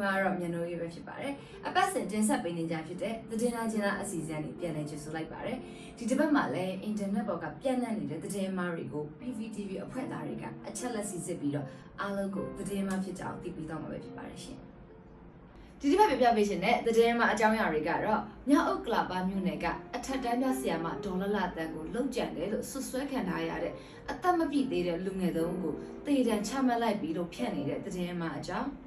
မှာတော့မြန်နိုရေးပဲဖြစ်ပါတယ်အပတ်စဉ်တင်ဆက်ပေးနေကြဖြစ်တဲ့သတင်းလာချင်းလားအစီအစဉ်လေးပြန်လည်ကြိုဆိုလိုက်ပါတယ်ဒီတစ်ပတ်မှာလည်းအင်တာနက်ပေါ်ကပြန့်နှံ့နေတဲ့သတင်းမားတွေကို PVTV အဖွဲ့သားတွေကအချက်လက်စီစစ်ပြီးတော့အားလုံးကိုသတင်းမားဖြစ်ကြအောင်သိပြီးတော့မှာပဲဖြစ်ပါတယ်ရှင်ဒီတစ်ပတ်ပြပြပေးရှင်တဲ့သတင်းမားအကြောင်းအရာတွေကတော့မြောက်ဥက္ကလာပါမြို့နယ်ကအထက်တန်းပြဆရာမဒေါ်လလတန်ကိုလုံကြံတယ်လို့ဆွဆွဲခံထားရတဲ့အသက်မပြည့်သေးတဲ့လူငယ်သုံးဦးကိုတေတံချမှတ်လိုက်ပြီးလို့ဖြန့်နေတဲ့သတင်းမားအကြောင်းအထ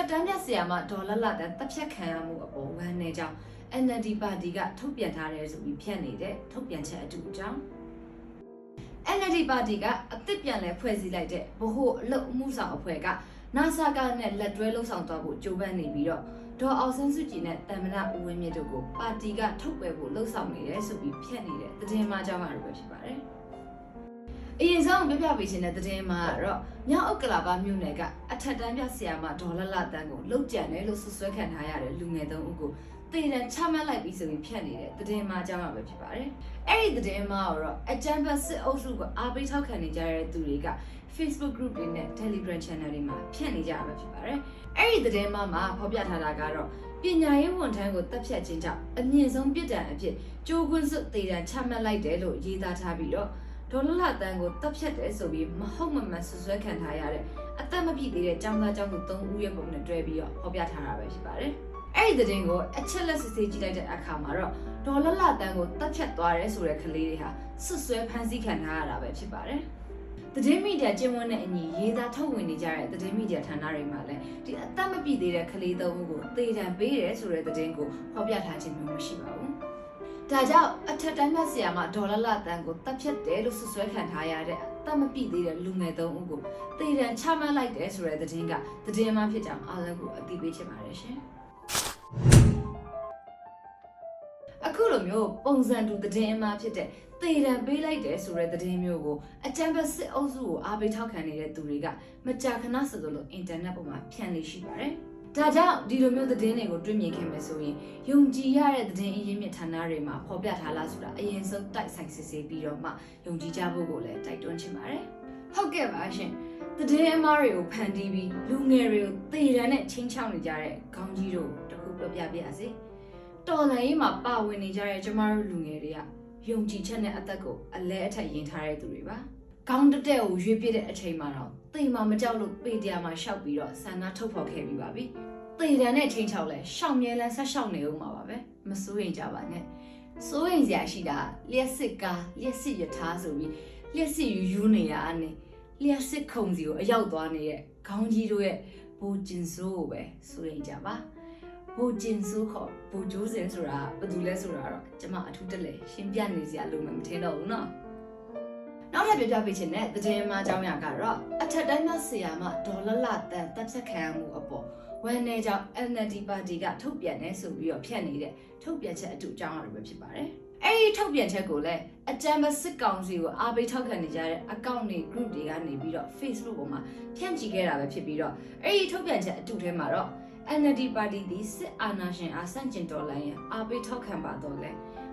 က်တန်းမြတ်ဆရာမဒေါ်လလတန်တပ်ဖြတ်ခံရမှုအပေါ်ဝမ်းနေကြောင်း NLD ပါတီကထုတ်ပြန်ထားတယ်ဆိုပြီးဖြန့်နေတဲ့ထုတ်ပြန်ချက်အတူအကြောင်း NLD ပါတီကအသစ်ပြန်လဲဖွဲ့စည်းလိုက်တဲ့ဗဟိုအလုပ်အမှုဆောင်အဖွဲ့က NASA ကနဲ့လက်တွဲလှုပ်ဆောင်သွားဖို့ကြိုးပမ်းနေပြီးတော့ဒေါ်အောင်ဆန်းစုကြည်နဲ့တမ္မနာဦးဝင်းမြင့်တို့ကိုပါတီကထုတ်ပယ်ဖို့လှုပ်ဆောင်နေတယ်ဆိုပြီးဖြန့်နေတဲ့သတင်းမှအကြောင်းအရာတွေပဲဖြစ်ပါတယ်။ အရင်ဆုံးပြပြပေးခြင်းတဲ့သတင်းမှာတော့မြောက်ဥက္ကလာပမြို့နယ်ကအထက်တန်းပြဆရာမဒေါ်လလတန်းကိုလှုပ်ကြံတယ်လို့ဆွဆွဲခံထားရတဲ့လူငယ်သုံးဦးကိုတေတံချမှတ်လိုက်ပြီးဆိုပြီးဖြန့်နေတဲ့သတင်းမှာအကြောင်းအရာပဲဖြစ်ပါတယ်။အဲ့ဒီသတင်းမှာတော့အကြံဖတ်စစ်အုပ်စုကအားပေးထောက်ခံနေကြတဲ့သူတွေက Facebook group တွေနဲ့ Telegram channel တွေမှာဖြန့်နေကြတာပဲဖြစ်ပါတယ်။အဲ့ဒီသတင်းမှာမှာဖော်ပြထားတာကတော့ပညာရေးဝန်ထမ်းကိုတပ်ဖြတ်ခြင်းကြောင့်အမြင့်ဆုံးပြစ်ဒဏ်အဖြစ်ကြိုးကွန်းစွတေတံချမှတ်လိုက်တယ်လို့ရေးသားထားပြီးတော့ ဒေါ်လလတန်းကိုတပ်ဖြတ်တယ်ဆိုပြီးမဟုတ်မမှန်ဆွဆွဲခံထားရတဲ့အသက်မပြည့်သေးတဲ့ចောင်းသားចောင်းသူ၃ဦးရဲ့ပုံနဲ့တွဲပြီးတော့ဖော်ပြထားတာပဲဖြစ်ပါတယ်။အဲ့ဒီသတင်းကိုအချက်လက်စစ်ဆေးကြည့်လိုက်တဲ့အခါမှာတော့ဒေါ်လလတန်းကိုတပ်ဖြတ်သွားတယ်ဆိုတဲ့ကလေးတွေဟာဆွဆွဲဖမ်းဆီးခံထားရတာပဲဖြစ်ပါတယ်။သတင်းမီဒီယာကျင်းဝန်းတဲ့အညီရေးသားထုတ်ဝေနေကြတဲ့သတင်းမီဒီယာဌာနတွေမှာလည်းဒီအသက်မပြည့်သေးတဲ့ကလေးသုံးဦးကိုသေဒဏ်ပေးတယ်ဆိုတဲ့သတင်းကိုဖော်ပြထားခြင်းမျိုးမရှိပါဘူး။ ဒါကြောင့်အထက်တန်းမြတ်ဆရာမဒေါ်လာလတန်ကိုတပ်ဖြတ်တယ်လို့ဆွဆွဲခံထားရတဲ့အသက်မပြည့်သေးတဲ့လူငယ်သုံးဦးကိုသေဒဏ်ချမှတ်လိုက်တယ်ဆိုတဲ့သတင်းကသတင်းမှဖြစ်ကြောင်းအားလုံးကိုအသိပေးချင်ပါတယ်ရှင်။အခုလိုမျိုးပုံစံတူသတင်းအမှားဖြစ်တဲ့သေတံပေးလိုက်တယ်ဆိုတဲ့သတင်းမျိုးကိုအကြံဖက်စစ်အုပ်စုကိုအားပေးထောက်ခံနေတဲ့သူတွေကမကြာခဏဆိုသလိုအင်တာနက်ပေါ်မှာဖြန့်နေရှိပါတယ်။ ဒါကြောင့်ဒီလိုမျိုးသတင်းတွေကိုတွေ့မြင်ခင်မယ်ဆိုရင်ယုံကြည်ရတဲ့သတင်းအရင်းမြစ်ဌာနတွေမှာဖော်ပြထားလားဆိုတာအရင်ဆုံးတိုက်ဆိုင်စစ်ဆေးပြီးတော့မှယုံကြည်ကြဖို့ကိုလည်းတိုက်တွန်းချင်ပါတယ်။ဟုတ်ကဲ့ပါရှင်။သတင်းအမှားတွေကိုဖန်တီးပြီးလူငယ်တွေကိုသေတံနဲ့ချင်းချောင်းနေကြတဲ့ခေါင်းကြီးတို့တခုပြောပြပြပါစေ။တော်လန်ရေးမှာပါဝင်နေကြတဲ့ကျမတို့လူငယ်တွေကယုံကြည်ချက်နဲ့အသက်ကိုအလဲအထက်ယင်ထားတဲ့သူတွေပါ။ခေါင်းတက်တဲ့ကိုရွေးပြတဲ့အချိန်မှာတော့ တိမ်မာမကြောက်လို့ပေတရားမှာရှောက်ပြီးတော့ဆန္ဒထုတ်ဖော်ခဲ့ပြီးပါပြီ။တိမ်တန်နဲ့ချိန်ချောက်လဲရှောက်မြဲလန်းဆက်ရှောက်နေဦးမှာပါပဲ။မစိုးရင်ကြပါနဲ့။စိုးရင်စရာရှိတာလျှက်စစ်ကားလျှက်စစ်ရထားဆိုပြီးလျှက်စစ်ယူယူနေရအနေလျှက်စစ်ခုံစီကိုအရောက်သွားနေတဲ့ခေါင်းကြီးတို့ရဲ့ဘူကျင်စိုးကိုပဲစိုးရင်ကြပါ။ ဘူကျင်စုခေါ်ဘူကျိုးစင်ဆိုတာဘာတူလဲဆိုတာတော့ကျွန်မအထူးတက်လေရှင်းပြနေစရာလိုမှမထင်တော့ဘူးเนาะ နောက်ထပ်ပြောပြပေးချင်တဲ့သတင်းမှအကြောင်းအရာကတော့အထက်တန်းမဆရာမဒေါ်လလတန်တပ်ချက်ခံရမှုအပေါ်ဝန်내ကြောင့် NLD ပါတီကထုတ်ပြန်နေဆိုပြီးတော့ဖြတ်နေတဲ့ထုတ်ပြန်ချက်အတူအကြောင်းအရာတွေပဲဖြစ်ပါတယ်အဲ့ဒီထုတ်ပြန်ချက်ကိုလည်းအကြံမစစ်ကောင်စီကိုအားပေးထောက်ခံနေကြတဲ့အကောင့်တွေ group တွေကနေပြီးတော့ Facebook ပေါ်မှာဖြန့်ချီခဲ့တာပဲဖြစ်ပြီးတော့အဲ့ဒီထုတ်ပြန်ချက်အတူထဲမှာတော့ NLD ပါတီသည်စစ်အာဏာရှင်အားဆန့်ကျင်တော်လှန်ရန်အားပေးထောက်ခံပါတော့လဲ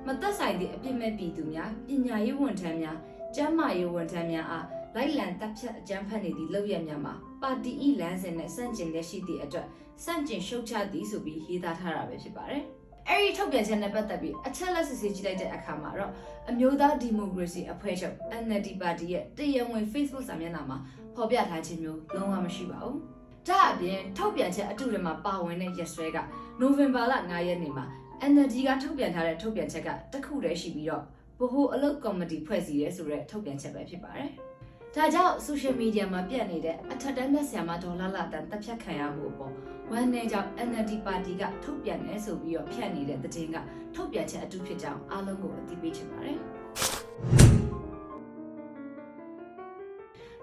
မသက်ဆိုင်သည့်အပြစ်မဲ့ပြည်သူများပညာရေးဝန်ထမ်းများ ကျန်းမာရေးဝန်ထမ်းများအားလိုက်လံတပ်ဖြတ်အကြမ်းဖက်နေသည့်လုပ်ရများမှာပါတီဤလမ်းစဉ်နဲ့ဆန့်ကျင်လက်ရှိသည့်အတွက်ဆန့်ကျင်ရှုတ်ချသည်ဆိုပြီးရေးသားထားတာပဲဖြစ်ပါတယ်အဲ့ဒီထုတ်ပြန်ချက်နဲ့ပတ်သက်ပြီးအချက်လက်စစ်ဆေးကြည့်လိုက်တဲ့အခါမှာတော့အမျိုးသားဒီမိုကရေစီအဖွဲ့ချုပ် NLD ပါတီရဲ့တရားဝင် Facebook စာမျက်နှာမှာဖော်ပြထားခြင်းမျိုးလုံးဝမရှိပါဘူး။ဒါအပြင်ထုတ်ပြန်ချက်အတူတွေမှာပါဝင်တဲ့ရက်စွဲကနိုဝင်ဘာလ9ရက်နေ့မှာ NLD ကထုတ်ပြန်ထားတဲ့ထုတ်ပြန်ချက်ကတစ်ခုတည်းရှိပြီးတော့ ဗဟိုအလုပ်ကော်မတီဖွဲ့စည်းရဲဆိုတဲ့ထုတ်ပြန်ချက်ပဲဖြစ်ပါတယ်။ဒါကြောင့် social media မှာပြန့်နေတဲ့အထက်တန်းမြတ်ဆရာမဒေါ်လာလာတန်တပ်ဖြတ်ခံရမှုအပေါ်ဝန်내ကြောင့် NLD ပါတီကထုတ်ပြန်နေဆိုပြီးတော့ဖြန့်နေတဲ့သတင်းကထုတ်ပြန်ချက်အတူဖြစ်ကြောင်းအားလုံးကိုအသိပေးချင်ပါတယ်။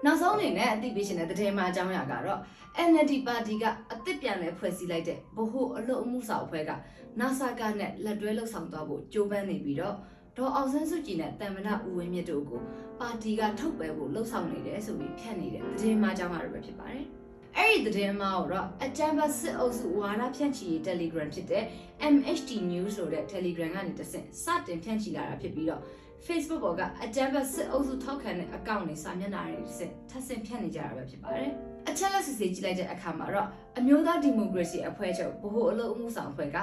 နောက်ဆုံးအနေနဲ့အသိပေးချင်တဲ့သတင်းမှအကြောင်းအရာကတော့ NLD ပါတီကအသစ်ပြန်လဲဖွဲ့စည်းလိုက်တဲ့ဗဟိုအလုပ်အမှုဆောင်အဖွဲ့က NASA ကနဲ့လက်တွဲလှုပ်ဆောင်သွားဖို့ကြိုးပမ်းနေပြီးတော့ ဒေါ်အောင်ဆန်းစုကြည်နဲ့တမ်မနာဦးဝင်းမြင့်တို့ကိုပါတီကထုတ်ပယ်ဖို့လှုပ်ဆောင်နေတယ်ဆိုပြီးဖြန့်နေတဲ့သတင်းမှအကြောင်းအရာတွေပဲဖြစ်ပါတယ်။အဲ့ဒီသတင်းမှာတော့အကြံဖတ်စစ်အုပ်စုဝါဒဖြန့်ချီရေး Telegram ဖြစ်တဲ့ MHD News ဆိုတဲ့ Telegram ကနေတဆင့်စတင်ဖြန့်ချီလာတာဖြစ်ပြီးတော့ Facebook ပေါ်ကအကြမ်းဖက်စစ်အုပ်စုထောက်ခံတဲ့အကောင့်တွေစာမျက်နှာတွေတစ်စက်ထပ်ဆင့်ဖြတ်နေကြတာပဲဖြစ်ပါတယ်။အချက်လက်စစ်ဆေးကြည့်လိုက်တဲ့အခါမှာတော့အမျိုးသားဒီမိုကရေစီအဖွဲ့ချုပ်ဗဟိုအလုပ်အမှုဆောင်အဖွဲ့က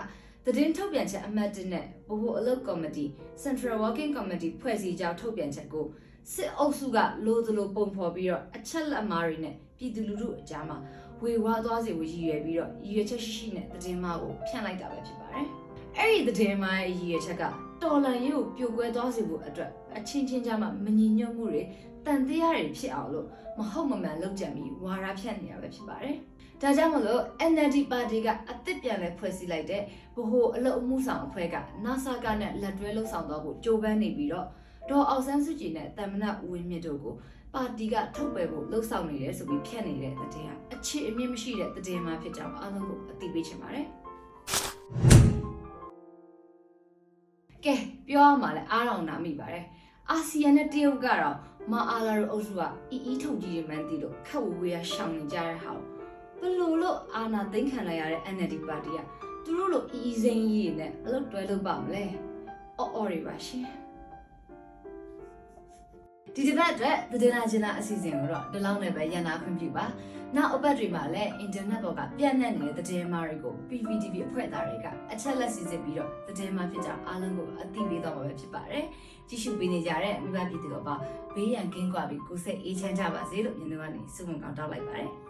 သတင်းထုတ်ပြန်ချက်အမှတ်1နဲ့ဗဟိုအလုပ်ကော်မတီ Central Working Committee ဖွဲ့စည်းကြောင်းထုတ်ပြန်ချက်ကိုစစ်အုပ်စုကလိုသလိုပုံဖော်ပြီးတော့အချက်လက်အမားတွေနဲ့ပြည်သူလူထုအကြားမှာဝေဝါးသွားစေဖို့ရည်ရွယ်ပြီးတော့ရည်ရွယ်ချက်ရှိရှိနဲ့သတင်းမှားကိုဖြန့်လိုက်တာပဲဖြစ်ပါတယ်။အဲ့ဒီသတင်းမှားရဲ့ရည်ရွယ်ချက်ကတော်လန်ရေးကိုပြိုကွဲသွားစေဖို့အတွက်အချင်းချင်းကြားမှာမညီညွတ်မှုတွေတန်တရားတွေဖြစ်အောင်လို့မဟုတ်မမှန်လုပ်ကြံပြီးဝါရဖြန့်နေတာပဲဖြစ်ပါတယ်။ ဒါကြောင့်မလို့ NLD ပါတီကအသစ်ပြန်လဲဖွဲ့စည်းလိုက်တဲ့ဗဟိုအလုပ်အမှုဆောင်အဖွဲ့က NASA ကနဲ့လက်တွဲလှုပ်ဆောင်သွားဖို့ကြိုးပမ်းနေပြီးတော့ဒေါ်အောင်ဆန်းစုကြည်နဲ့တမ္မနဦးဝင်းမြင့်တို့ကိုပါတီကထုတ်ပယ်ဖို့လှုံ့ဆော်နေတယ်ဆိုပြီးဖြတ်နေတဲ့တဲ့တင်ဟာအခြေအမြင့်မရှိတဲ့တဲ့တင်မှဖြစ်ကြောင်းအားလုံးကိုအသိပေးချင်ပါတယ်။ကဲပြောရမှာလဲအားတော်နာမိပါတယ်။အာဆီယံနဲ့တရုတ်ကတော့မအားလာတို့အုပ်စုကအီအီထုတ်ကြီးတွေမှန်းသိလို့ခက်ဝဝေးရရှောင်နေကြတဲ့ဟာကို ဘလို့လို့အာနာသိမ့်ခံလိုက်ရတဲ့ NLD ပါတီကသူတို့လိုအီအီစိမ်းကြီးနဲ့အလုပ်တွဲလုပ်ပါမလဲ။အော်အော်တွေပါရှင်။ဒီတစ်ပတ်အတွက်သတင်းလာခြင်းလာအစီအစဉ်ကိုတော့ဒီလောက်နဲ့ပဲရန်နာခွင့်ပြုပါ။နောက်အပတ်တွေမှာလည်းအင်တာနက်ပေါ်ကပြန့်နှံ့နေတဲ့သတင်းမားတွေကို PPTV အဖွဲ့သားတွေကအချက်လက်စီစစ်ပြီးတော့သတင်းမားဖြစ်ကြအားလုံးကိုအသိပေးတော့မှာပဲဖြစ်ပါတယ်။ကြည့်ရှုပေးနေကြတဲ့မိဘပြည်သူတို့ပါဘေးရန်ကင်းကွာပြီးကိုယ်စိတ်အေးချမ်းကြပါစေလို့ညီတို့ကနေဆုမွန်ကောင်းတောင်းလိုက်ပါတယ်။